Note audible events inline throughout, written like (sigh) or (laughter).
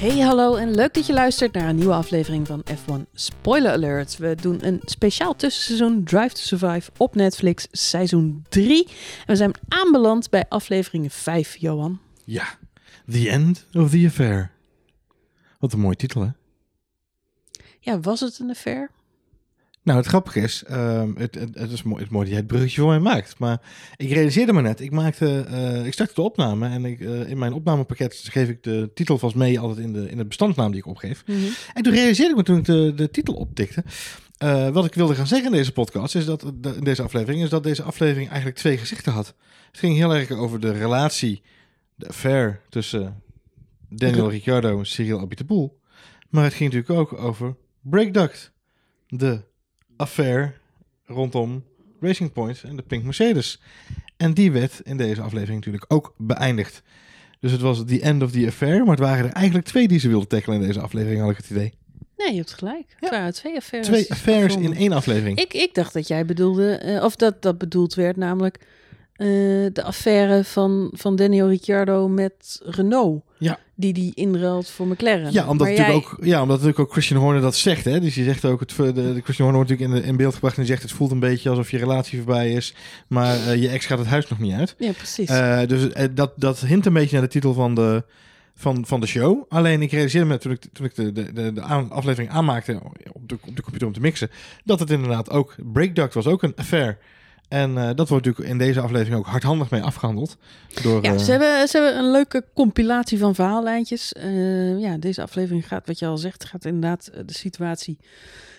Hey, hallo en leuk dat je luistert naar een nieuwe aflevering van F1 Spoiler Alert. We doen een speciaal tussenseizoen Drive to Survive op Netflix, seizoen 3. En we zijn aanbeland bij aflevering 5, Johan. Ja, The End of the Affair. Wat een mooie titel, hè? Ja, was het een affair? Nou, het grappige is, ehm, het, het, het is mooi, het mooi dat jij het bruggetje voor mij maakt. Maar ik realiseerde me net, ik maakte, eh, ik startte de opname en ik, eh, in mijn opnamepakket geef ik de titel vast mee altijd in de, in de bestandsnaam die ik opgeef. En toen realiseerde ik me toen ik de, de titel optikte, eh, wat ik wilde gaan zeggen in deze podcast, is dat, de- in deze aflevering, is dat deze aflevering eigenlijk twee gezichten had. Het ging heel erg over de relatie, de affair tussen Daniel Ricciardo en Cyril Abiteboul. Maar het ging natuurlijk ook over Breakduct, de affair rondom Racing Point en de Pink Mercedes. En die werd in deze aflevering natuurlijk ook beëindigd. Dus het was the end of the affair, maar het waren er eigenlijk twee die ze wilden tackelen in deze aflevering, had ik het idee. Nee, je hebt gelijk. Ja. waren twee affaires. Twee affairs in één aflevering. Ik, ik dacht dat jij bedoelde, eh, of dat dat bedoeld werd, namelijk eh, de affaire van, van Daniel Ricciardo met Renault. Ja. Die die inruilt voor McLaren. Ja, omdat Maar natuurlijk, jij- ook, ja, omdat natuurlijk ook Christian Horner dat zegt. Hè? Dus die zegt ook, het, de, de Christian Horner wordt natuurlijk in, de, in beeld gebracht en die zegt het voelt een beetje alsof je relatie voorbij is, maar eh, je ex gaat het huis nog niet uit. Ja, precies. Eh, dus dat, dat hint een beetje naar de titel van de, van, van de show. Alleen ik realiseerde me toen ik, toen ik de, de, de, aflevering aanmaakte op de, op de computer om te mixen, dat het inderdaad ook, Breakduct was ook een affair. En eh, dat wordt natuurlijk in deze aflevering ook hardhandig mee afgehandeld. Door, ja, eh, ze hebben, ze hebben een leuke compilatie van verhaallijntjes. Eh, ja, deze aflevering gaat, wat je al zegt, gaat inderdaad de situatie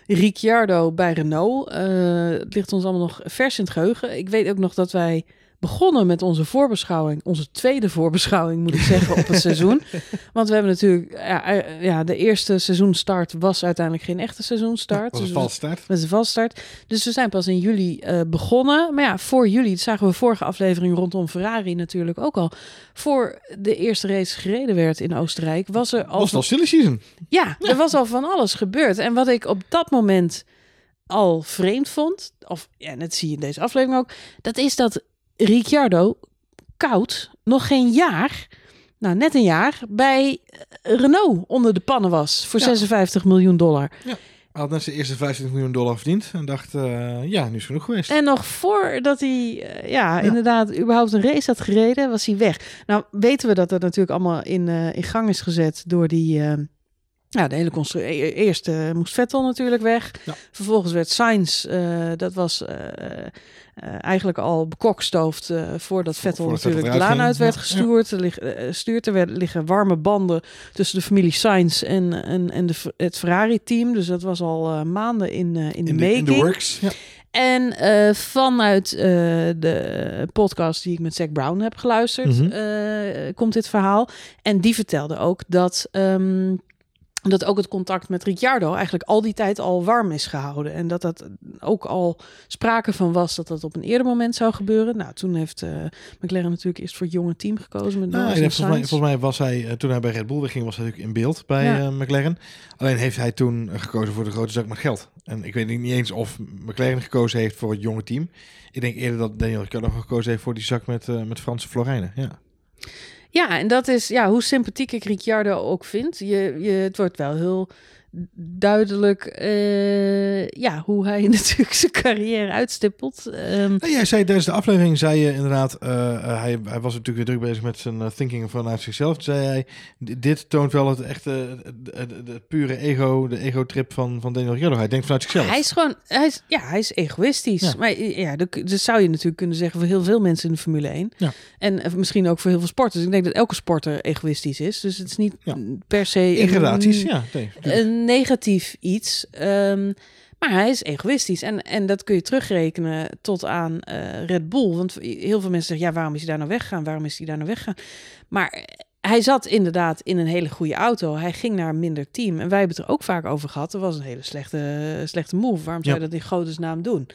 Ricciardo bij Renault. Het ligt ons allemaal nog vers in het geheugen. Ik weet ook nog dat wij begonnen met onze voorbeschouwing. Onze tweede voorbeschouwing, moet ik zeggen, op het seizoen. (laughs) Want we hebben natuurlijk... Ja, eh, ja, de eerste seizoenstart was uiteindelijk geen echte seizoenstart. was Dus een we- vals start. met een valstart. Dus we zijn pas in juli eh, begonnen. Maar ja, voor juli, dat zagen we vorige aflevering rondom Ferrari natuurlijk ook al. Voor de eerste race gereden werd in Oostenrijk, was er al... Was al silly season? Ja, er was al van alles gebeurd. En wat ik op dat moment al vreemd vond, of ja, dat zie je in deze aflevering ook, dat is dat Ricciardo koud nog geen jaar, nou net een jaar, bij eh, Renault onder de pannen was voor Ja. 56 miljoen dollar. Hij had net zijn eerste 25 miljoen dollar verdiend en dacht, eh, ja, nu is genoeg geweest. En nog voordat hij, eh, ja, inderdaad, überhaupt een race had gereden, was hij weg. Nou, weten we dat dat natuurlijk allemaal in, in gang is gezet door die, ja, de hele constructie. Eerst eh, moest Vettel natuurlijk weg. Ja. Vervolgens werd Sainz, eh, dat was eh, eh, eigenlijk al bekokstoofd voordat Vettel natuurlijk de laan uit werd Ja, gestuurd. Er, lig- stuurt, er werden- liggen warme banden tussen de familie Sainz en, en, en de, het Ferrari-team. Dus dat was al maanden in, in de in, de, in making. de works. Ja. En vanuit de podcast die ik met Zack Brown heb geluisterd, Mhm. komt dit verhaal. En die vertelde ook dat, ehm, dat ook het contact met Ricciardo eigenlijk al die tijd al warm is gehouden. En dat dat ook al sprake van was dat dat op een eerder moment zou gebeuren. Nou, toen heeft eh, McLaren natuurlijk eerst voor het jonge team gekozen met Nou, en volgens, mij, volgens mij was hij, eh, toen hij bij Red Bull wegging, was hij natuurlijk in beeld bij Ja. eh, McLaren. Alleen heeft hij toen gekozen voor de grote zak met geld. En ik weet niet eens of McLaren gekozen heeft voor het jonge team. Ik denk eerder dat Daniel Ricciardo gekozen heeft voor die zak met, met Franse florijnen. Ja. Ja, en dat is ja, hoe sympathiek ik Ricciardo ook vind. Je, je, het wordt wel heel duidelijk eh, ja, hoe hij (laughs) natuurlijk zijn carrière uitstippelt. Nou, jij zei tijdens de aflevering, zei je inderdaad, eh, eh, hij, hij was natuurlijk weer druk bezig met zijn thinking vanuit zichzelf. Toen zei hij, "D- dit toont wel het echte, het, pure ego, de ego-trip van, van Daniel Ricciardo. Hij denkt vanuit zichzelf. hij is gewoon, hij is, ja, hij is egoïstisch. Ja. Maar ja, dat, dat zou je natuurlijk kunnen zeggen voor heel veel mensen in de Formule 1. Ja. En misschien ook voor heel veel sporters. Ik denk dat elke sporter egoïstisch is. Dus het is niet Ja. per se In gradaties, een- ja. Nee. Een negatief iets. Ehm, maar hij is egoïstisch. En, en dat kun je terugrekenen tot aan eh, Red Bull. Want heel veel mensen zeggen, ja, waarom is hij daar nou weggegaan? Waarom is hij daar nou weggegaan? Maar hij zat inderdaad in een hele goede auto. Hij ging naar een minder team. En wij hebben het er ook vaak over gehad. Dat was een hele slechte, slechte move. Waarom zou je Ja. dat in godesnaam doen?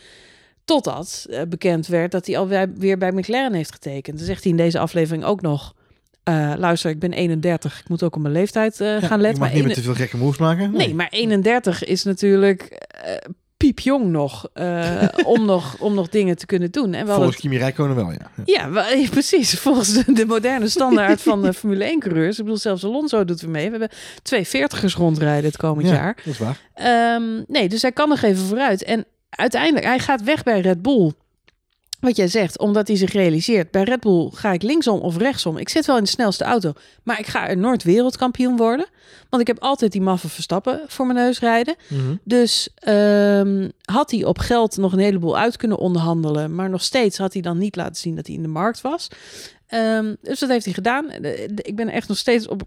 Totdat eh, bekend werd dat hij alweer weer bij McLaren heeft getekend. Dan zegt hij in deze aflevering ook nog... eh, luister, ik ben 31. Ik moet ook op mijn leeftijd eh, Ja, gaan je letten. mag Maar niet meer te veel gekke moves maken. Nee, maar 31 is natuurlijk eh, piepjong nog, om (laughs) nog om nog dingen te kunnen doen. En wel Volgens Kimi Räikkönen wel, ja. (laughs) ja, wel, precies. (laughs) Volgens de, de moderne standaard van de Formule 1 coureurs. Ik bedoel, zelfs Alonso doet er mee. We hebben twee veertigers rondrijden het komend Ja, jaar. dat is waar. Ehm, nee, dus hij kan nog even vooruit. En uiteindelijk, hij gaat weg bij Red Bull. Wat jij zegt, omdat hij zich realiseert. Bij Red Bull ga ik linksom of rechtsom. Ik zit wel in de snelste auto. Maar ik ga er nooit wereldkampioen worden. Want ik heb altijd die maffe Verstappen voor mijn neus rijden. Mhm. Dus ehm, had hij op geld nog een heleboel uit kunnen onderhandelen. Maar nog steeds had hij dan niet laten zien dat hij in de markt was. Ehm, dus dat heeft hij gedaan. De- Ik ben er echt nog steeds op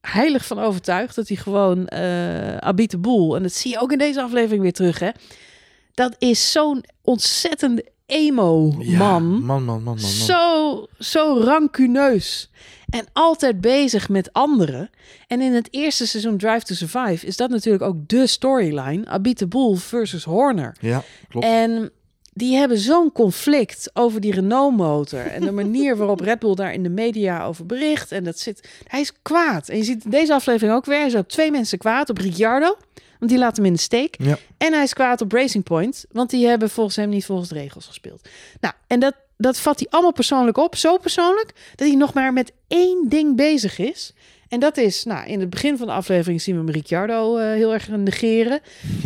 heilig van overtuigd dat hij gewoon eh Abit de Boel. En dat zie je ook in deze aflevering weer terug. Hè? Dat is zo'n ontzettende emo Ja, man. man, man, man, man, man. Zo, zo rancuneus. En altijd bezig met anderen. En in het eerste seizoen Drive to Survive is dat natuurlijk ook de storyline. Abit de Boel versus Horner. Ja, klopt. En die hebben zo'n conflict over die Renault-motor. En de (laughs) manier waarop Red Bull daar in de media over bericht. En dat zit. Hij is kwaad. En je ziet in deze aflevering ook weer. Hij is op twee mensen kwaad. Op Ricciardo, want die laat hem in de steek. Ja. En hij is kwaad op Racing Point, want die hebben volgens hem niet volgens de regels gespeeld. Nou, en dat, dat vat hij allemaal persoonlijk op. Zo persoonlijk dat hij nog maar met één ding bezig is. En dat is, nou, in het begin van de aflevering zien we hem Ricciardo eh, heel erg negeren.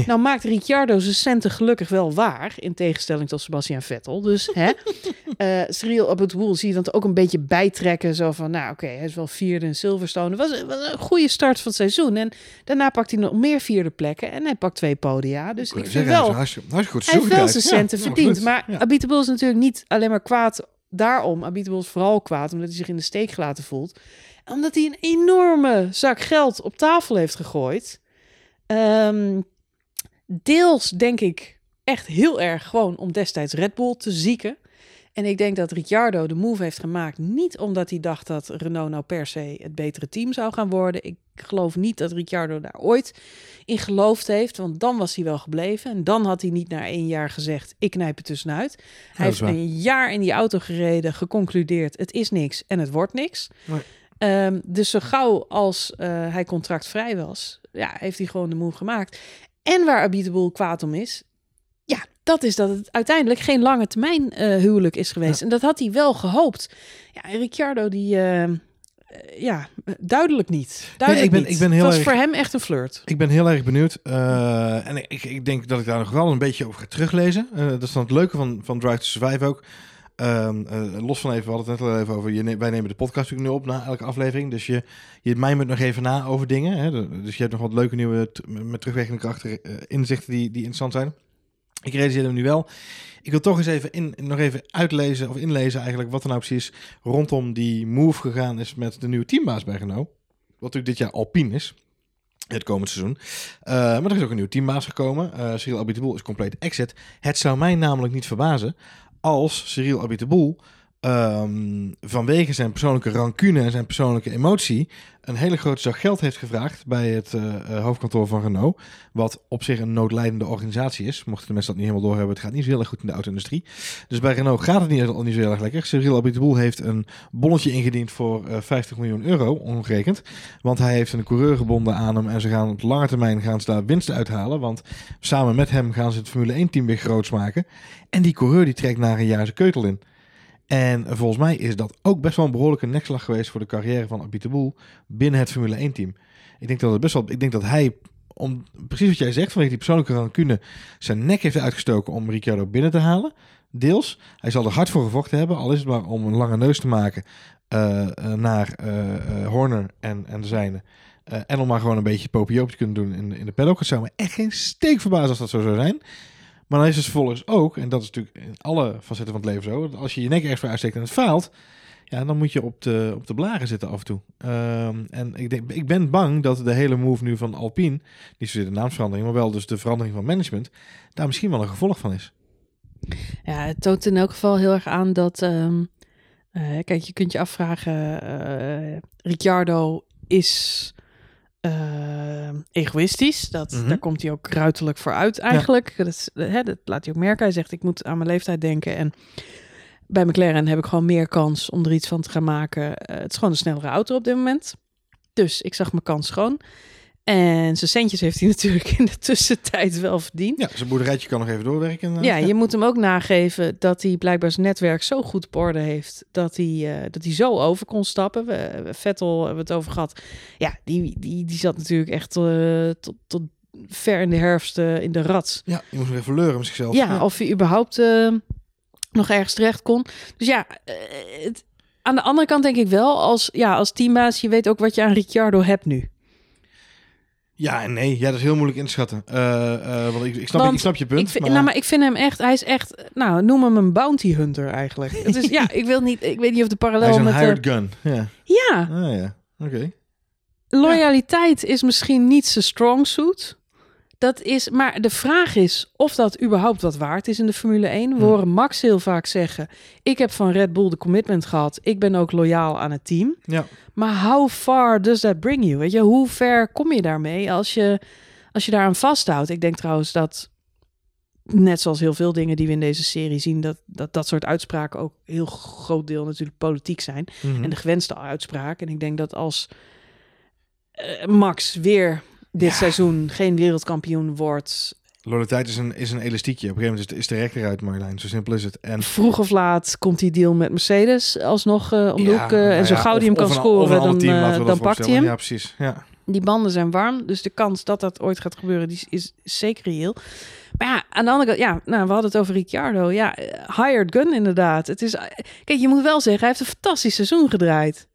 Nou maakt Ricciardo zijn centen gelukkig wel waar, in tegenstelling tot Sebastian Vettel. Dus, hè, (laughs) eh Cyril op het woel zie je dat ook een beetje bijtrekken. Zo van, nou oké, hij is wel vierde in Silverstone. Het was, was een goede start van het seizoen. En daarna pakt hij nog meer vierde plekken en hij pakt twee podia. Dus ik vind wel, hij heeft wel zijn centen Ja, verdiend. Maar Ja. Abitable is natuurlijk niet alleen maar kwaad daarom. Abitable is vooral kwaad omdat hij zich in de steek gelaten voelt. Omdat hij een enorme zak geld op tafel heeft gegooid. Ehm, deels denk ik echt heel erg gewoon om destijds Red Bull te zieken. En ik denk dat Ricciardo de move heeft gemaakt niet omdat hij dacht dat Renault nou per se het betere team zou gaan worden. Ik geloof niet dat Ricciardo daar ooit in geloofd heeft, want dan was hij wel gebleven. En dan had hij niet na één jaar gezegd, ik knijp het tussenuit. Hij heeft waar. een jaar in die auto gereden, geconcludeerd, het is niks en het wordt niks. Ehm, dus zo gauw als eh, hij contractvrij was, ja, heeft hij gewoon de move gemaakt. En waar Abiteboel kwaad om is, ja, dat is dat het uiteindelijk geen lange termijn eh, huwelijk is geweest. En dat had hij wel gehoopt. Ja, en Ricciardo, die, eh, ja, duidelijk niet. Duidelijk ik ben- niet. ik ben heel het was erg- voor hem echt een flirt. Ik ben heel erg benieuwd. en ik, ik denk dat ik daar nog wel een beetje over ga teruglezen. Dat is dan het leuke van, van Drive to Survive ook. Ehm, eh, los van even, we het net al even over. Je wij nemen de podcast natuurlijk nu op na elke aflevering. Dus je, je mijmert nog even na over dingen. Hè? Dus je hebt nog wat leuke nieuwe, met terugwerkende krachten, eh, inzichten die, die interessant zijn. Ik realiseer hem nu wel. Ik wil toch eens even in, nog even uitlezen of inlezen eigenlijk wat er nou precies rondom die move gegaan is met de nieuwe teambaas bij Renault. Wat natuurlijk dit jaar Alpine is. Het komend seizoen. Eh, maar er is ook een nieuw teambaas gekomen. Eh Cyril Abiteboul is compleet exit. Het zou mij namelijk niet verbazen als Cyril Abiteboul ehm, vanwege zijn persoonlijke rancune en zijn persoonlijke emotie een hele grote zak geld heeft gevraagd bij het eh, eh, hoofdkantoor van Renault. Wat op zich een noodlijdende organisatie is. Mochten de mensen dat niet helemaal doorhebben, het gaat niet zo heel erg goed in de auto-industrie. Dus bij Renault gaat het niet, niet zo heel erg lekker. Cyril Abiteboul heeft een bonnetje ingediend voor eh, 50 miljoen euro, ongerekend. Want hij heeft een coureur gebonden aan hem en ze gaan op lange termijn gaan ze daar winsten uithalen. Want samen met hem gaan ze het Formule 1 team weer groots maken. En die coureur die trekt na een jaar zijn keutel in. En volgens mij is dat ook best wel een behoorlijke nekslag geweest voor de carrière van Abiteboul binnen het Formule 1 team. Ik denk dat het best wel, ik denk dat hij om precies wat jij zegt vanwege die persoonlijke rancune zijn nek heeft uitgestoken om Ricciardo binnen te halen. Deels. Hij zal er hard voor gevochten hebben, al is het maar om een lange neus te maken eh, eh, naar eh, Horner en, en de zijne. En om maar gewoon een beetje popioop te kunnen doen in, in de paddock. Het zou me echt geen steek verbazen als dat zo zou zijn. Maar dan is het vervolgens ook, en dat is natuurlijk in alle facetten van het leven zo, dat als je je nek ergens voor uitsteekt en het faalt, ja, dan moet je op de, op de blaren zitten af en toe. Ehm, en ik, denk, ik ben bang dat de hele move nu van Alpine, niet zozeer de naamsverandering, maar wel dus de verandering van management, daar misschien wel een gevolg van is. Ja, het toont in elk geval heel erg aan dat. ehm, eh, kijk, je kunt je afvragen. eh Ricciardo is eh, egoïstisch. Dat, Mhm. Daar komt hij ook ruiterlijk voor uit, eigenlijk. Dat, is, hè, dat laat hij ook merken. Hij zegt: Ik moet aan mijn leeftijd denken. En bij McLaren heb ik gewoon meer kans om er iets van te gaan maken. Eh, het is gewoon een snellere auto op dit moment. Dus ik zag mijn kans schoon. En zijn centjes heeft hij (laughs) natuurlijk in de tussentijd wel verdiend. Ja, zijn boerderijtje kan nog even doorwerken. inderdaad. Ja, je moet hem ook nageven dat hij blijkbaar zijn netwerk zo goed op orde heeft dat hij, eh, dat hij zo over kon stappen. We, Vettel hebben we het over gehad. Ja, die, die, die zat natuurlijk echt eh, tot, tot ver in de herfst eh, in de rat. Ja, je moest nog even leuren met zichzelf. Ja, of hij überhaupt eh, nog ergens terecht kon. Dus ja, eh, het, aan de andere kant denk ik wel, als, ja, als teambaas, je weet ook wat je aan Ricciardo hebt nu. Ja en nee, ja, dat is heel moeilijk in te schatten. Eh, eh, want ik, ik, snap, Want ik snap je punt. Ik vind, maar... Nou, maar ik vind hem echt, hij is echt, nou, noem hem een bounty hunter eigenlijk. (laughs) Het is, ja, ik wil niet, ik weet niet of de Hij is parallel een met de, hired gun. Ja, ja, ah, ja. oké. loyaliteit is misschien niet zijn strong suit. Dat is, maar de vraag is of dat überhaupt wat waard is in de Formule 1. We Hm. horen Max heel vaak zeggen: Ik heb van Red Bull de commitment gehad. Ik ben ook loyaal aan het team. Ja. Maar how far does that bring you? Weet je, hoe ver kom je daarmee als je, als je daaraan vasthoudt? Ik denk trouwens dat, net zoals heel veel dingen die we in deze serie zien, dat dat, dat soort uitspraken ook heel groot deel natuurlijk politiek zijn. Mhm. En de gewenste uitspraak. En ik denk dat als eh, Max weer dit Ja. seizoen geen wereldkampioen wordt, Loyaliteit is een, is een elastiekje. Op een gegeven moment is de, is de rechter uit, Marjolein. Zo simpel is het. En vroeg of laat komt die deal met Mercedes alsnog eh, om de Ja, hoek. eh, nou en zo ja, gauw of- die hem kan een- scoren, dan, team, eh, dan pakt hij hem. Ja, precies. Ja. Die banden zijn warm, dus de kans dat dat ooit gaat gebeuren, die is, is zeker reëel. Maar ja, aan de andere kant, ja, nou, we hadden het over Ricciardo. Ja, hired gun inderdaad. Het is, kijk, je moet wel zeggen, hij heeft een fantastisch seizoen gedraaid.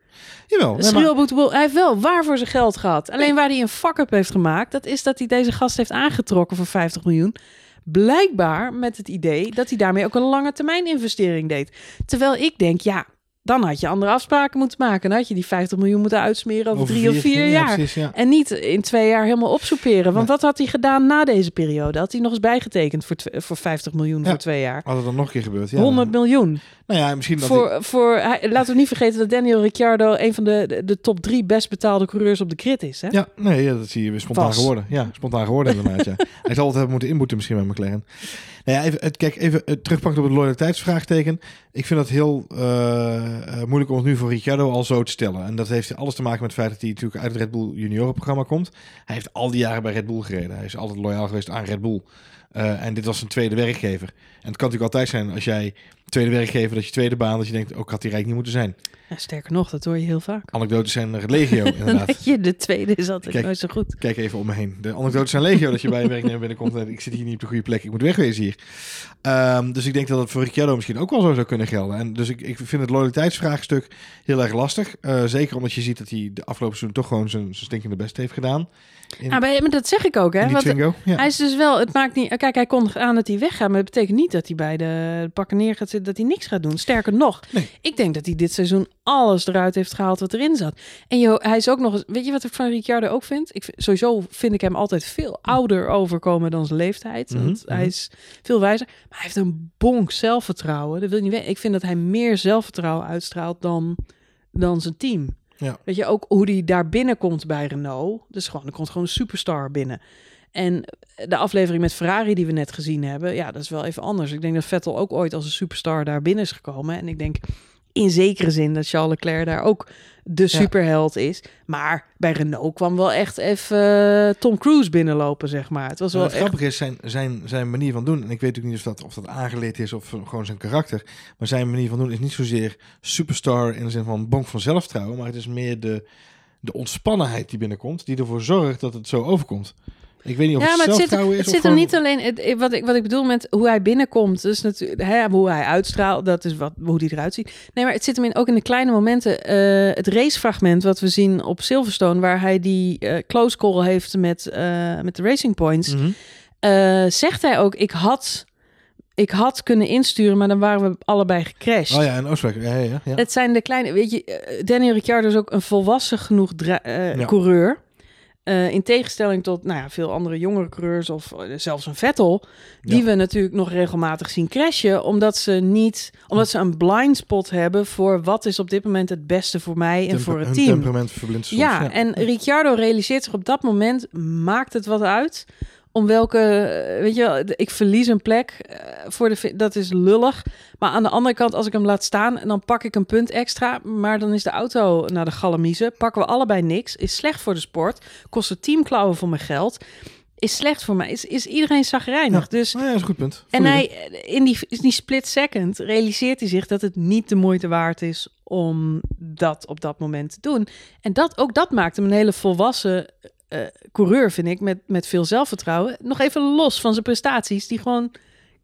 Jawel. nee, maar- hij heeft wel waar voor zijn geld gehad. Alleen waar hij een fuck-up heeft gemaakt, dat is dat hij deze gast heeft aangetrokken voor 50 miljoen. Blijkbaar met het idee dat hij daarmee ook een lange termijn investering deed. Terwijl ik denk, ja, dan had je andere afspraken moeten maken. Dan had je die 50 miljoen moeten uitsmeren over, drie of vier ja, jaar. Precies, ja. En niet in twee jaar helemaal opsoeperen. Want wat had hij gedaan na deze periode? Had hij nog eens bijgetekend voor, voor 50 miljoen voor twee jaar? Had het dan nog een keer gebeurd? Ja. 100 miljoen. Nou ja, misschien dat Voor, voor, hij- laten we niet vergeten dat Daniel Ricciardo een van de, de, de top drie best betaalde coureurs op de grid is. Hè? Ja, nee, dat zie je weer spontaan Was. geworden. Ja, spontaan geworden inderdaad. (laughs) Hij zal het hebben moeten inboeten misschien met McLaren. Nou ja, even, kijk, even het terugpakken op het loyaliteitsvraagteken. Ik vind dat heel eh, eh, moeilijk om het nu voor Ricciardo al zo te stellen. En dat heeft alles te maken met het feit dat hij natuurlijk uit het Red Bull juniorenprogramma komt. Hij heeft al die jaren bij Red Bull gereden. Hij is altijd loyaal geweest aan Red Bull. Eh, en dit was zijn tweede werkgever. En het kan natuurlijk altijd zijn als jij tweede werkgever, dat je tweede baan, dat je denkt, ook had hij rijk niet moeten zijn. Ja, sterker nog, dat hoor je heel vaak. Anekdotes zijn legio, (laughs) inderdaad. Je, de tweede is altijd Kijk. nooit zo goed. Kijk even om me heen. De anekdotes zijn legio dat je bij een werknemer (laughs) binnenkomt en ik zit hier niet op de goede plek. Ik moet wegwezen hier. Ehm, dus ik denk dat het voor Ricciardo misschien ook wel zo zou kunnen gelden. En dus ik, ik vind het loyaliteitsvraagstuk heel erg lastig. Eh, zeker omdat je ziet dat hij de afgelopen seizoen toch gewoon zijn, zijn stinkende best heeft gedaan. In, Ah, maar dat zeg ik ook, hè? die Want Twingo. Ja. hij is dus wel, het maakt niet. Kijk, hij kondigt aan dat hij weggaat, maar dat betekent niet dat hij bij de pakken neer gaat zitten, dat hij niks gaat doen. Sterker nog, Nee. ik denk dat hij dit seizoen alles eruit heeft gehaald wat erin zat. En joh, hij is ook nog eens, weet je wat ik van Ricciardo ook vind? Ik, vind- sowieso vind ik hem altijd veel ouder overkomen dan zijn leeftijd. Mhm, Want hij mhm. is veel wijzer. Maar hij heeft een bonk zelfvertrouwen. Dat wil je niet weten. Ik vind dat hij meer zelfvertrouwen uitstraalt dan, dan zijn team. Ja. Weet je, ook hoe die daar binnenkomt bij Renault. Dus gewoon, er komt gewoon een superstar binnen. En de aflevering met Ferrari die we net gezien hebben, ja, dat is wel even anders. Ik denk dat Vettel ook ooit als een superstar daar binnen is gekomen. En ik denk in zekere zin dat Charles Leclerc daar ook de superheld is. Maar bij Renault kwam wel echt even eh, Tom Cruise binnenlopen, zeg maar. Het was En wel het echt... grappige is zijn, zijn, zijn manier van doen. En ik weet ook niet of dat, of dat aangeleerd is of gewoon zijn karakter. Maar zijn manier van doen is niet zozeer superstar in de zin van bonk van zelfvertrouwen. Maar het is meer de, de ontspannenheid die binnenkomt. Die ervoor zorgt dat het zo overkomt. Ik weet niet of Ja, het maar het zit, zelfvertrouwen het is. zit er niet alleen. Het, wat, ik, wat ik bedoel met hoe hij binnenkomt, dus natuurlijk hè, hoe hij uitstraalt, dat is wat, hoe die eruit ziet. Nee, maar het zit hem in, ook in de kleine momenten. eh, het racefragment wat we zien op Silverstone, waar hij die eh, close call heeft met, eh, met de Racing Points, Mhm. zegt hij ook: ik had, ik had kunnen insturen, maar dan waren we allebei gecrashed. Oh ja, en. Ja, ja. Het zijn de kleine, weet je, Daniel Ricciardo is ook een volwassen genoeg Ja. coureur. Eh, in tegenstelling tot nou ja, veel andere jongere coureurs of eh, zelfs een Vettel, die Ja. we natuurlijk nog regelmatig zien crashen, omdat ze niet, omdat ze een blind spot hebben voor wat is op dit moment het beste voor mij en Temper- voor het team. temperament verblindt soms. Ja, en Ricciardo realiseert zich op dat moment, maakt het wat uit om welke, eh, weet je wel, ik verlies een plek voor de, dat is lullig. Maar aan de andere kant, als ik hem laat staan, en dan pak ik een punt extra, maar dan is de auto naar de galamiezen. Pakken we allebei niks, is slecht voor de sport, kost het teamklauwen voor mijn geld, is slecht voor mij, is, is iedereen zagrijnig. Ja. Dus Nou ja, is een goed punt. en hij, in die, in die split second realiseert hij zich dat het niet de moeite waard is om dat op dat moment te doen. En dat, ook dat maakt hem een hele volwassen eh, coureur, vind ik, met, met veel zelfvertrouwen. Nog even los van zijn prestaties, die gewoon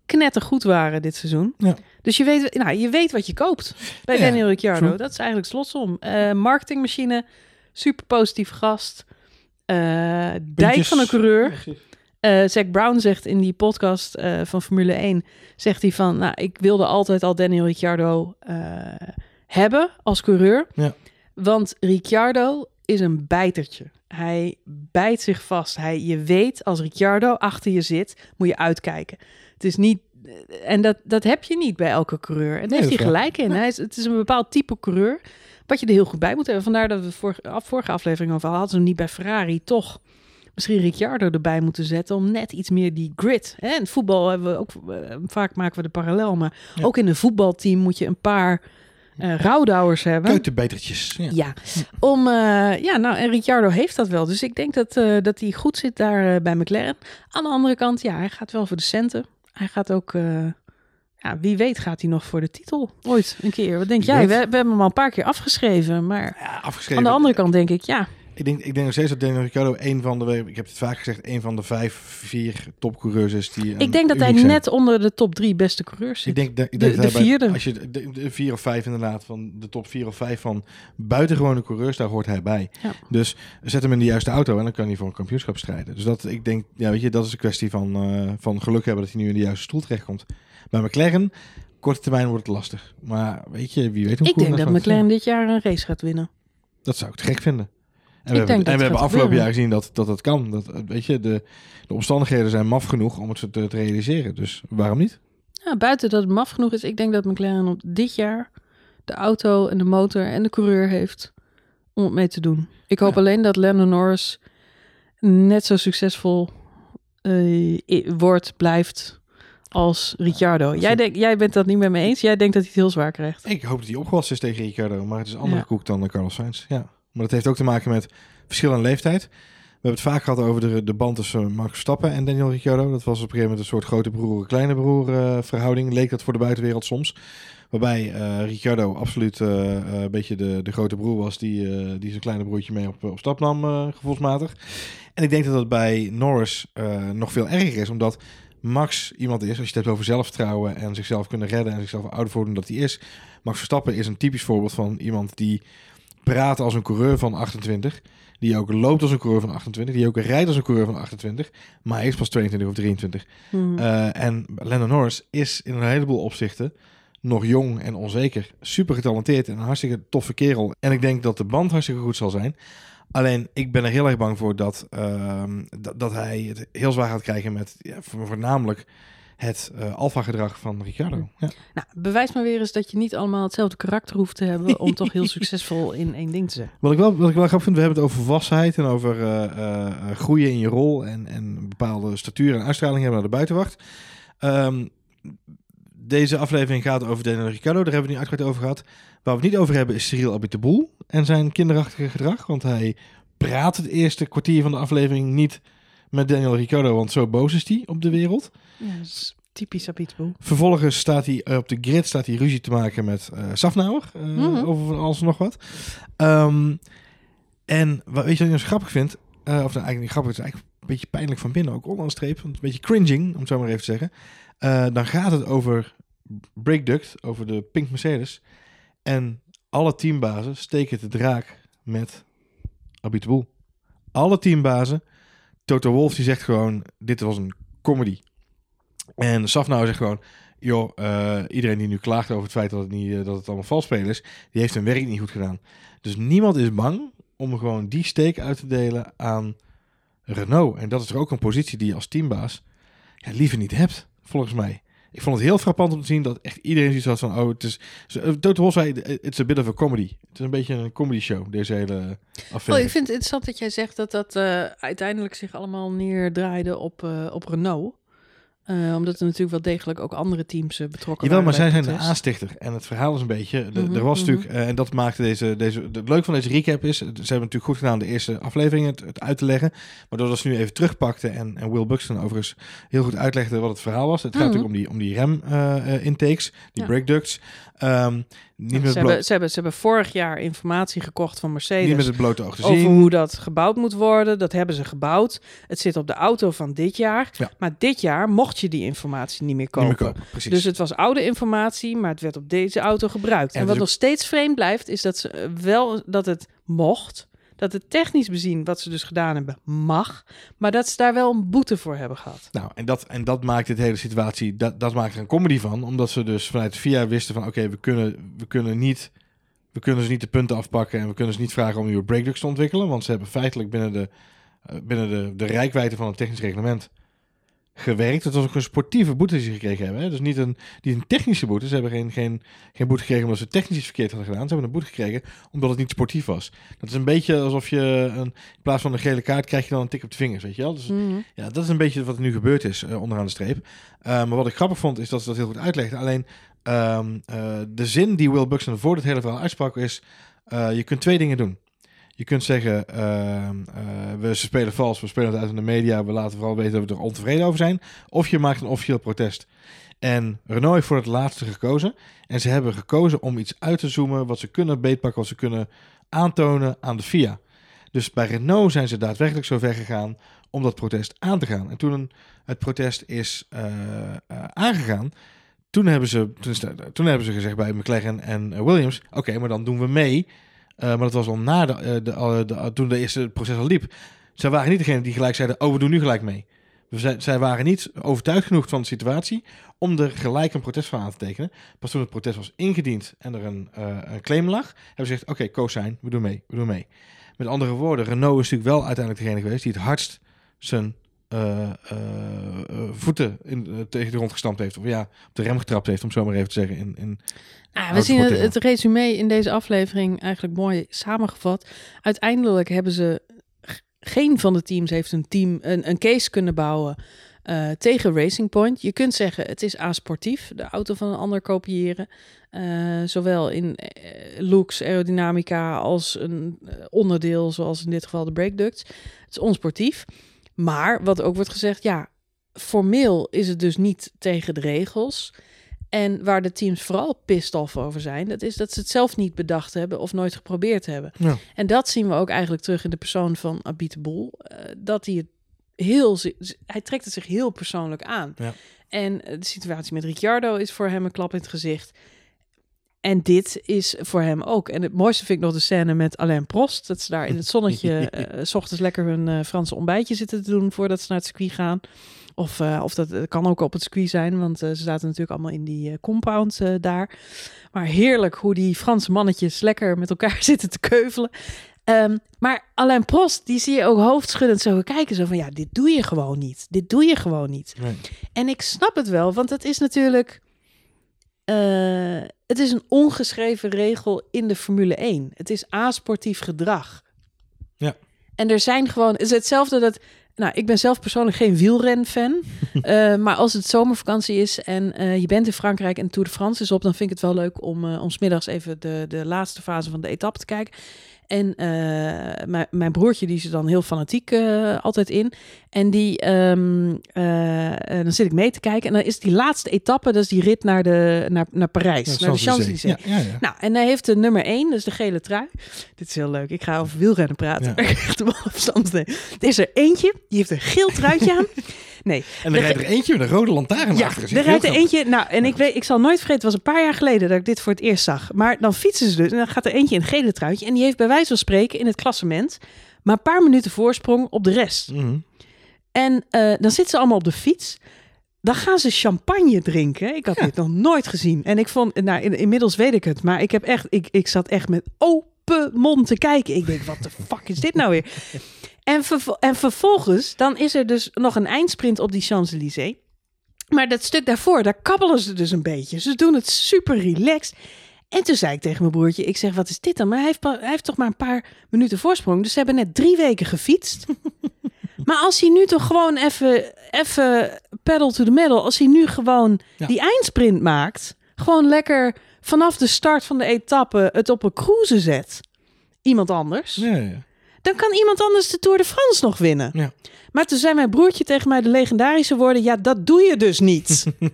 knettergoed waren dit seizoen. Ja. Dus je weet, nou, je weet wat je koopt bij Ja, Daniel Ricciardo. true. Dat is eigenlijk slotsom. Eh marketingmachine, super positief gast. Eh, dijk van een coureur. Zack Brown zegt in die podcast van Formule 1, zegt hij van, nou, ik wilde altijd al Daniel Ricciardo hebben als coureur. Ja. Want Ricciardo is een bijtertje. Hij bijt zich vast. Hij, je weet, als Ricciardo achter je zit, moet je uitkijken. Het is niet... En dat, dat heb je niet bij elke coureur. En daar Nee, heeft hij gelijk in. Hij is, het is een bepaald type coureur, wat je er heel goed bij moet hebben. Vandaar dat we vorige, vorige aflevering over hadden, ze hem niet bij Ferrari, toch misschien Ricciardo erbij moeten zetten om net iets meer die grit. Hè? In voetbal hebben we ook eh, vaak maken we de parallel, maar Ja. ook in een voetbalteam moet je een paar eh rouwdouwers hebben. Kuitenbetertjes. Ja. Ja, om, eh, ja, nou, en Ricciardo heeft dat wel. Dus ik denk dat, eh, dat hij goed zit daar bij McLaren. Aan de andere kant, ja, hij gaat wel voor de centen. Hij gaat ook, ja, wie weet gaat hij nog voor de titel ooit een keer. Wat denk jij? We, we hebben hem al een paar keer afgeschreven, maar Ja, afgeschreven. aan de andere kant denk ik, ja, Ik denk, ik denk nog steeds dat Daniel Ricciardo een van de, ik heb het vaak gezegd, een van de vijf, vier topcoureurs is die. ik denk dat hij zijn. net onder de top drie beste coureurs zit. Ik denk, dat- ik De- denk de dat bij- vierde. als je de, de, de vier of vijf inderdaad van de top vier of vijf van buitengewone coureurs, daar hoort hij bij. Ja. Dus zet hem in de juiste auto en dan kan hij voor een kampioenschap strijden. Dus dat ik denk, ja, weet je, dat is een kwestie van, eh, van geluk hebben dat hij nu in de juiste stoel terechtkomt. Bij McLaren, korte termijn wordt het lastig. Maar weet je, wie weet hoe Ik denk dat. McLaren dit jaar een race gaat winnen. Dat zou ik te gek vinden. En we hebben, en we afgelopen jaar gezien dat dat, dat kan. Dat, eh, weet je, de, de omstandigheden zijn maf genoeg om het te, te realiseren. Dus waarom niet? Ja, buiten dat het maf genoeg is, ik denk dat McLaren op dit jaar de auto en de motor en de coureur heeft om het mee te doen. Ik hoop Ja. alleen dat Lando Norris net zo succesvol eh, wordt, blijft als Ricciardo. Jij, denk, jij bent dat niet met me eens. Jij denkt dat hij het heel zwaar krijgt. Ik hoop dat hij opgewassen is tegen Ricciardo, maar het is andere Ja. koek dan de Carlos Sainz. Ja. Maar dat heeft ook te maken met verschil in leeftijd. We hebben het vaak gehad over de, de band tussen Max Verstappen en Daniel Ricciardo. Dat was op een gegeven moment een soort grote broer, kleine broer eh, verhouding. Leek dat voor de buitenwereld soms. Waarbij eh, Ricciardo absoluut eh, een beetje de, de grote broer was die, die zijn kleine broertje mee op, op stap nam, gevoelsmatig. En ik denk dat dat bij Norris nog veel erger is, omdat Max iemand is, als je het hebt over zelfvertrouwen en zichzelf kunnen redden en zichzelf ouder voordoen dat hij is. Max Verstappen is een typisch voorbeeld van iemand die praat als een coureur van 28. Die ook loopt als een coureur van 28. Die ook rijdt als een coureur van 28. Maar hij is pas 22 of 23. Hmm. Eh, en Lando Norris is in een heleboel opzichten nog jong en onzeker. Super getalenteerd en een hartstikke toffe kerel. En ik denk dat de band hartstikke goed zal zijn. Alleen ik ben er heel erg bang voor dat, ehm, dat, dat hij het heel zwaar gaat krijgen met ja, vo- voornamelijk het eh alfa-gedrag van Ricciardo. Ja. Nou, bewijs maar weer eens dat je niet allemaal hetzelfde karakter hoeft te hebben om toch heel (laughs) succesvol in één ding te zijn. Wat ik wel, wat ik wel grappig vind, we hebben het over volwassenheid en over eh, eh, eh, groeien in je rol en, en bepaalde statuur en uitstraling hebben naar de buitenwacht. Ehm, deze aflevering gaat over Daniel Ricciardo, daar hebben we het niet uitgebreid over gehad. Waar we het niet over hebben is Cyril Abiteboul en zijn kinderachtige gedrag, want hij praat het eerste kwartier van de aflevering niet met Daniel Ricciardo, want zo boos is hij op de wereld. Ja, typisch Abiteboel. Vervolgens staat hij eh, op de grid staat hij ruzie te maken met eh Safnauer eh, Mhm. over van alles en nog wat. Ehm, en wat, weet je wat ik nou zo grappig vind? Of nou, eigenlijk niet grappig, het is eigenlijk een beetje pijnlijk van binnen, ook onderaan de streep, een beetje cringing, om het zo maar even te zeggen. Dan gaat het over Breakduct, over de Pink Mercedes. En alle teambazen steken de draak met Abiteboul. Alle teambazen. Toto Wolff die zegt gewoon, dit was een comedy. En Safnauer zegt gewoon, joh, eh, iedereen die nu klaagt over het feit dat het, niet, eh, dat het allemaal vals spelen is, die heeft hun werk niet goed gedaan. Dus niemand is bang om gewoon die steek uit te delen aan Renault. En dat is er ook een positie die je als teambaas liever niet hebt, volgens mij. Ik vond het heel frappant om te zien dat echt iedereen zoiets had van, oh, het is... Toto Wolff zei, it's a bit of a comedy. Het is een beetje een comedy show, deze hele affaire. Oh, ik vind het interessant dat jij zegt dat dat uh, uiteindelijk zich allemaal neerdraaide op, uh, op Renault. Uh, omdat er natuurlijk wel degelijk ook andere teams uh, betrokken Jawel, waren. maar zij zijn de aanstichter. En het verhaal is een beetje... De, mm -hmm, er was natuurlijk... Uh, en dat maakte deze... deze het leuke van deze recap is... Ze hebben natuurlijk goed gedaan de eerste aflevering het, het uit te leggen. Maar doordat ze nu even terugpakten... En, en Will Buxton overigens heel goed uitlegde wat het verhaal was. Het gaat mm -hmm. natuurlijk om die, om die rem-intakes. die ja. brake ducts. Um, niet ja, met ze, hebben, ze, hebben, ze hebben vorig jaar informatie gekocht van Mercedes. Niet met het blote oog te over zien. hoe dat gebouwd moet worden. Dat hebben ze gebouwd. Het zit op de auto van dit jaar. Ja. Maar dit jaar mocht je die informatie niet meer kopen. Niet meer kopen precies. Dus het was oude informatie, maar het werd op deze auto gebruikt. En, En wat dus- nog steeds vreemd blijft, is dat ze wel dat het mocht. Dat het technisch bezien, wat ze dus gedaan hebben, mag. Maar dat ze daar wel een boete voor hebben gehad. Nou, en dat, en dat maakt dit hele situatie, dat, dat maakt er een comedy van. Omdat ze dus vanuit VIA wisten van, oké, we, kunnen, we kunnen niet... We kunnen ze niet de punten afpakken en we kunnen ze niet vragen om nieuwe breakdux te ontwikkelen. Want ze hebben feitelijk binnen de, eh, binnen de, de rijkwijde van het technisch reglement gewerkt. Het was ook een sportieve boete die ze gekregen hebben. Hè? Dus niet een, niet een technische boete. Ze hebben geen, geen, geen boete gekregen omdat ze technisch iets verkeerd hadden gedaan. Ze hebben een boete gekregen omdat het niet sportief was. Dat is een beetje alsof je een, in plaats van een gele kaart krijg je dan een tik op de vingers, weet je wel. Dus Mhm. ja, dat is een beetje wat er nu gebeurd is eh, onderaan de streep. Uh, maar wat ik grappig vond, is dat ze dat heel goed uitlegde. Alleen um, uh, de zin die Will Buxton voor dit hele verhaal uitsprak is... Je kunt twee dingen doen. Je kunt zeggen, uh, we spelen vals, we spelen het uit in de media... we laten vooral weten dat we er ontevreden over zijn. Of je maakt een officieel protest. En Renault heeft voor het laatste gekozen. En ze hebben gekozen om iets uit te zoomen... wat ze kunnen beetpakken, wat ze kunnen aantonen aan de FIA. Dus bij Renault zijn ze daadwerkelijk zo ver gegaan om dat protest aan te gaan. En toen het protest is uh, uh, aangegaan, toen hebben, ze, toen, hebben ze gezegd bij McLaren en Williams: oké, maar dan doen we mee. Maar dat was al na de, de, de, toen de eerste proces al liep. Zij waren niet degene die gelijk zeiden: oh, we doen nu gelijk mee. Zij, zij waren niet overtuigd genoeg van de situatie om er gelijk een protest van aan te tekenen. Pas toen het protest was ingediend en er een, een claim lag, hebben ze gezegd: oké, okay, co-sign, we doen mee, we doen mee. Met andere woorden, Renault is natuurlijk wel uiteindelijk degene geweest die het hardst zijn uh, uh, voeten in, tegen de grond gestampt heeft. Of ja, op de rem getrapt heeft, om zo maar even te zeggen. In, in ah, we zien het, het resume in deze aflevering eigenlijk mooi samengevat. Uiteindelijk hebben ze... Geen van de teams heeft een, team, een, een case kunnen bouwen uh, tegen Racing Point. Je kunt zeggen, het is asportief, de auto van een ander kopiëren. Uh, zowel in uh, looks, aerodynamica als een onderdeel, zoals in dit geval de brake ducts. Het is onsportief. Maar wat ook wordt gezegd, ja, formeel is het dus niet tegen de regels. En waar de teams vooral pissed off over zijn, dat is dat ze het zelf niet bedacht hebben of nooit geprobeerd hebben. Ja. En dat zien we ook eigenlijk terug in de persoon van Abit de Boel. Uh, dat hij het heel, hij trekt het zich heel persoonlijk aan. Ja. En de situatie met Ricciardo is voor hem een klap in het gezicht. En dit is voor hem ook. En het mooiste vind ik nog de scène met Alain Prost. Dat ze daar in het zonnetje uh, (laughs) s ochtends lekker hun uh, Franse ontbijtje zitten te doen voordat ze naar het circuit gaan. Of, uh, of dat kan ook op het circuit zijn, want ze zaten natuurlijk allemaal in die compound daar. Maar heerlijk hoe die Franse mannetjes lekker met elkaar (laughs) zitten te keuvelen. Um, maar Alain Prost, die zie je ook hoofdschuddend zo kijken. Zo van, ja, dit doe je gewoon niet. Dit doe je gewoon niet. Nee. En ik snap het wel, want het is natuurlijk... Uh, het is een ongeschreven regel in de Formule 1. Het is asportief gedrag. Ja. En er zijn gewoon... Het is hetzelfde dat... Nou, ik ben zelf persoonlijk geen wielren-fan. uh, (laughs) maar als het zomervakantie is en uh, je bent in Frankrijk en Tour de France is op... dan vind ik het wel leuk om, om smiddags even de, de laatste fase van de etappe te kijken. En uh, mijn broertje, die is er dan heel fanatiek uh, altijd in. En die, um, uh, dan zit ik mee te kijken. En dan is die laatste etappe, dat is die rit naar, de, naar, naar Parijs, Ja, naar de Champs-Élysées. Ja, ja. Nou, en hij heeft de nummer 1, dus de gele trui. Dit is heel leuk. Ik ga over wielrennen praten. Ja. Ik (laughs) echt op afstand. Nee. Er is er eentje, die heeft een geel truitje aan. (laughs) Nee. En er rijdt er eentje met een rode lantaarn Ja, achter. er rijdt er eentje. Nou, en ik, weet, ik zal nooit vergeten, het was een paar jaar geleden dat ik dit voor het eerst zag. Maar dan fietsen ze dus en dan gaat er eentje in een gele truitje. En die heeft bij wijze van spreken in het klassement maar een paar minuten voorsprong op de rest. Mhm. En eh, dan zitten ze allemaal op de fiets. Dan gaan ze champagne drinken. Ik had dit nog nooit gezien. En ik vond, nou, in- inmiddels weet ik het. Maar ik heb echt, ik, ik zat echt met open mond te kijken. Ik denk, wat de fuck is dit nou weer? En, vervo- en vervolgens, dan is er dus nog een eindsprint op die Champs-Élysées. Maar dat stuk daarvoor, daar kabbelen ze dus een beetje. Ze doen het super relaxed. En toen zei ik tegen mijn broertje, ik zeg, wat is dit dan? Maar hij heeft, hij heeft toch maar een paar minuten voorsprong. Dus ze hebben net drie weken gefietst. (laughs) maar als hij nu toch gewoon even, even pedal to the metal. Als hij nu gewoon Ja. die eindsprint maakt. Gewoon lekker vanaf de start van de etappe het op een cruise zet. Iemand anders. Ja, ja. Dan kan iemand anders de Tour de France nog winnen. Ja. Maar toen zei mijn broertje tegen mij de legendarische woorden... ja, dat doe je dus niet. (laughs) en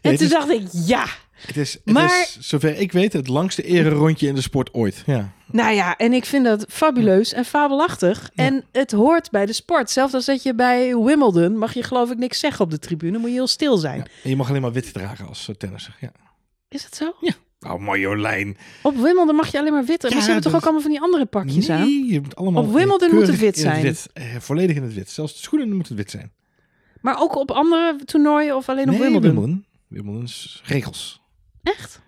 het toen is- dacht ik, ja. Het is, het Maar- is, zover ik weet, het langste ererondje in de sport ooit. Ja. Nou ja, en ik vind dat fabuleus en fabelachtig. Ja. En het hoort bij de sport. Zelfs als dat je bij Wimbledon... mag je geloof ik niks zeggen op de tribune. Moet je heel stil zijn. Ja. En je mag alleen maar wit dragen als tennisser. Ja. Is dat zo? Nou, Marjolein. Op Wimbledon mag je alleen maar wit. Maar Ja, ze hebben toch ook allemaal van die andere pakjes aan? Nee, je moet allemaal Op Wimbledon moet het wit het zijn. wit. Eh, volledig in het wit. Zelfs de schoenen moeten wit zijn. Maar ook op andere toernooien of alleen op nee, Wimbledon? Wimbledon. Wimbledon is regels. Echt?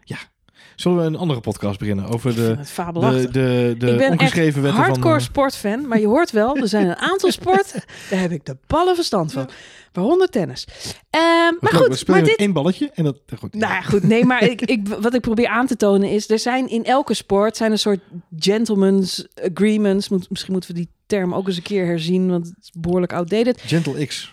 Zullen we een andere podcast beginnen over de, de, de, de ik ben ongeschreven echt hardcore van... eh, sportfan, maar je hoort wel, er zijn een aantal (laughs) sporten, daar heb ik de ballen verstand van. Waaronder tennis. Ehm, maar we goed, spelen maar dit... één balletje en dat... Goed. Nou ja, goed, nee, maar ik, ik, wat ik probeer aan te tonen is, er zijn in elke sport zijn een soort gentleman's agreements. Moet, misschien moeten we die term ook eens een keer herzien, want het is behoorlijk outdated. Gentle X.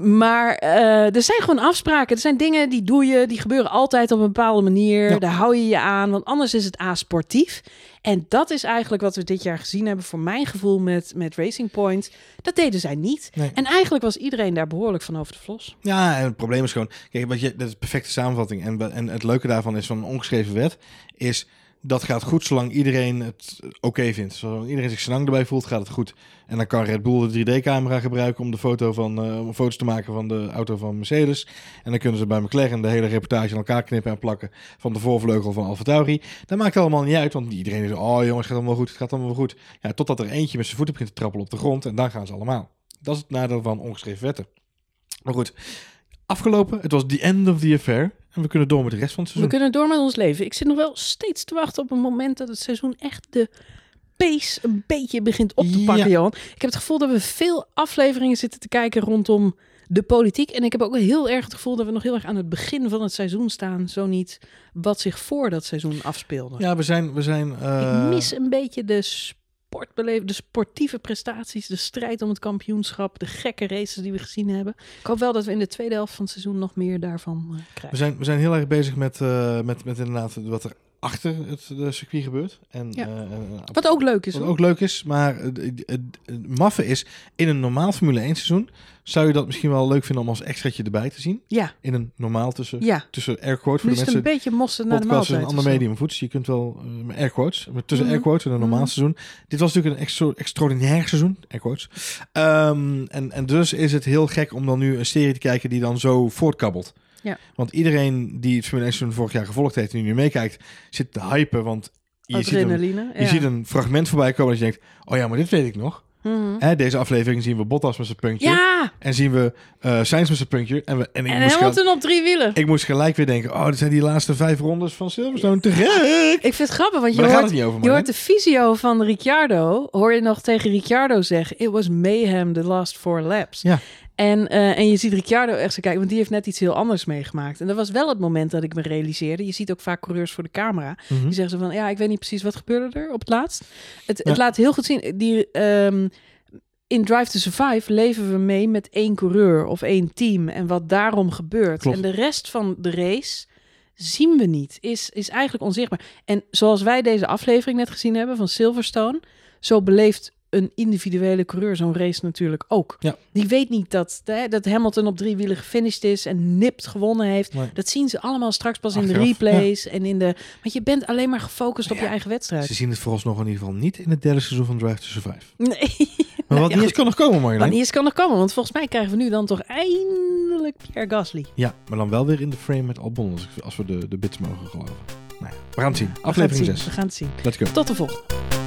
Maar eh, er zijn gewoon afspraken. Er zijn dingen die doe je, die gebeuren altijd op een bepaalde manier. Ja. Daar hou je je aan, want anders is het asportief. En dat is eigenlijk wat we dit jaar gezien hebben, voor mijn gevoel met, met Racing Point. Dat deden zij niet. Nee. En eigenlijk was iedereen daar behoorlijk van over de vlos. Ja, en het probleem is gewoon... Kijk, wat je, dat is perfecte samenvatting. En, en het leuke daarvan is van een ongeschreven wet... is dat gaat goed zolang iedereen het oké vindt. Zolang iedereen zich senang erbij voelt, gaat het goed. En dan kan Red Bull de 3D-camera gebruiken om de foto van, eh, foto's te maken van de auto van Mercedes. En dan kunnen ze bij McLaren de hele reportage aan elkaar knippen en plakken van de voorvleugel van AlphaTauri. Dat maakt allemaal niet uit, want iedereen is, oh jongens, het gaat allemaal goed, het gaat allemaal goed. Ja, totdat er eentje met zijn voeten begint te trappelen op de grond en dan gaan ze allemaal. Dat is het nadeel van ongeschreven wetten. Maar goed, afgelopen, het was the end of the affair. En we kunnen door met de rest van het We seizoen. kunnen door met ons leven. Ik zit nog wel steeds te wachten op een moment dat het seizoen echt de pace een beetje begint op te pakken, Ja. Johan. Ik heb het gevoel dat we veel afleveringen zitten te kijken rondom de politiek. En ik heb ook heel erg het gevoel dat we nog heel erg aan het begin van het seizoen staan. Zo niet wat zich voor dat seizoen afspeelde. Ja, we zijn... We zijn eh, Ik mis een beetje de de sportieve prestaties, de strijd om het kampioenschap, de gekke races die we gezien hebben. Ik hoop wel dat we in de tweede helft van het seizoen nog meer daarvan eh, We krijgen. zijn, we zijn heel erg bezig met, eh, met, met inderdaad wat er achter het de circuit gebeurt. En, Ja. eh, eh, Wat ook leuk is. wat hoor. ook leuk is, maar het, maffe is, in een normaal Formule 1 seizoen zou je dat misschien wel leuk vinden om als extraatje erbij te zien. Ja, In een normaal tussen, ja. tussen air quotes voor Nu de het een mensen. beetje mosterd naar de maaltijd. een of ander zo. medium voets. Je kunt wel met air quotes, maar tussen Mhm. air quotes in een normaal Mhm. seizoen. Dit was natuurlijk een extra, extraordinair seizoen, air quotes. Ehm, en, en dus is het heel gek om dan nu een serie te kijken die dan zo voortkabbelt. Ja. Want iedereen die het Formule 1 seizoen vorig jaar gevolgd heeft en nu meekijkt, zit te hypen. Want je, ziet een, je ziet een fragment voorbij komen dat je denkt, oh ja, maar dit weet ik nog. Mhm. Hè, deze aflevering zien we Bottas met zijn puntje. Ja, En zien we eh Sainz met zijn puntje. En, we, en, ik, en moest Hamilton op drie wielen. ik moest gelijk weer denken, oh, dit zijn die laatste vijf rondes van Silverstone. Te gek! Ik vind het grappig, want je hoort, over, je man. hoort de visio van Ricciardo. Hoor je nog tegen Ricciardo zeggen: It was mayhem the last four laps. Ja. En, eh, en je ziet Ricciardo echt zo kijken, want die heeft net iets heel anders meegemaakt. En dat was wel het moment dat ik me realiseerde. Je ziet ook vaak coureurs voor de camera. Mhm. Die zeggen zo van, ja, ik weet niet precies wat gebeurde er op het laatst. Het, Ja. het laat heel goed zien. Die, ehm, in Drive to Survive leven we mee met één coureur of één team en wat daarom gebeurt. Klopt. En de rest van de race zien we niet. Is, is eigenlijk onzichtbaar. En zoals wij deze aflevering net gezien hebben van Silverstone, zo beleeft een individuele coureur zo'n race natuurlijk ook. Ja. Die weet niet dat, hè, dat Hamilton op drie wielen gefinished is en nipt gewonnen heeft. Nee. Dat zien ze allemaal straks pas in de replays en in de. Want je bent alleen maar gefocust op je eigen wedstrijd. Ze zien het vooralsnog in ieder geval niet in het derde seizoen van Drive to Survive. (laughs) Nee. Maar wat niet eens goed. kan nog komen, Marjolein. Wanneer is kan nog komen? Want volgens mij krijgen we nu dan toch eindelijk Pierre Gasly. Ja, maar dan wel weer in de frame met Albon, als, we de, de bits mogen geloven. Nou ja, we gaan het zien. We gaan het Aflevering zien. 6. We gaan het zien. Let's go. Tot de volgende.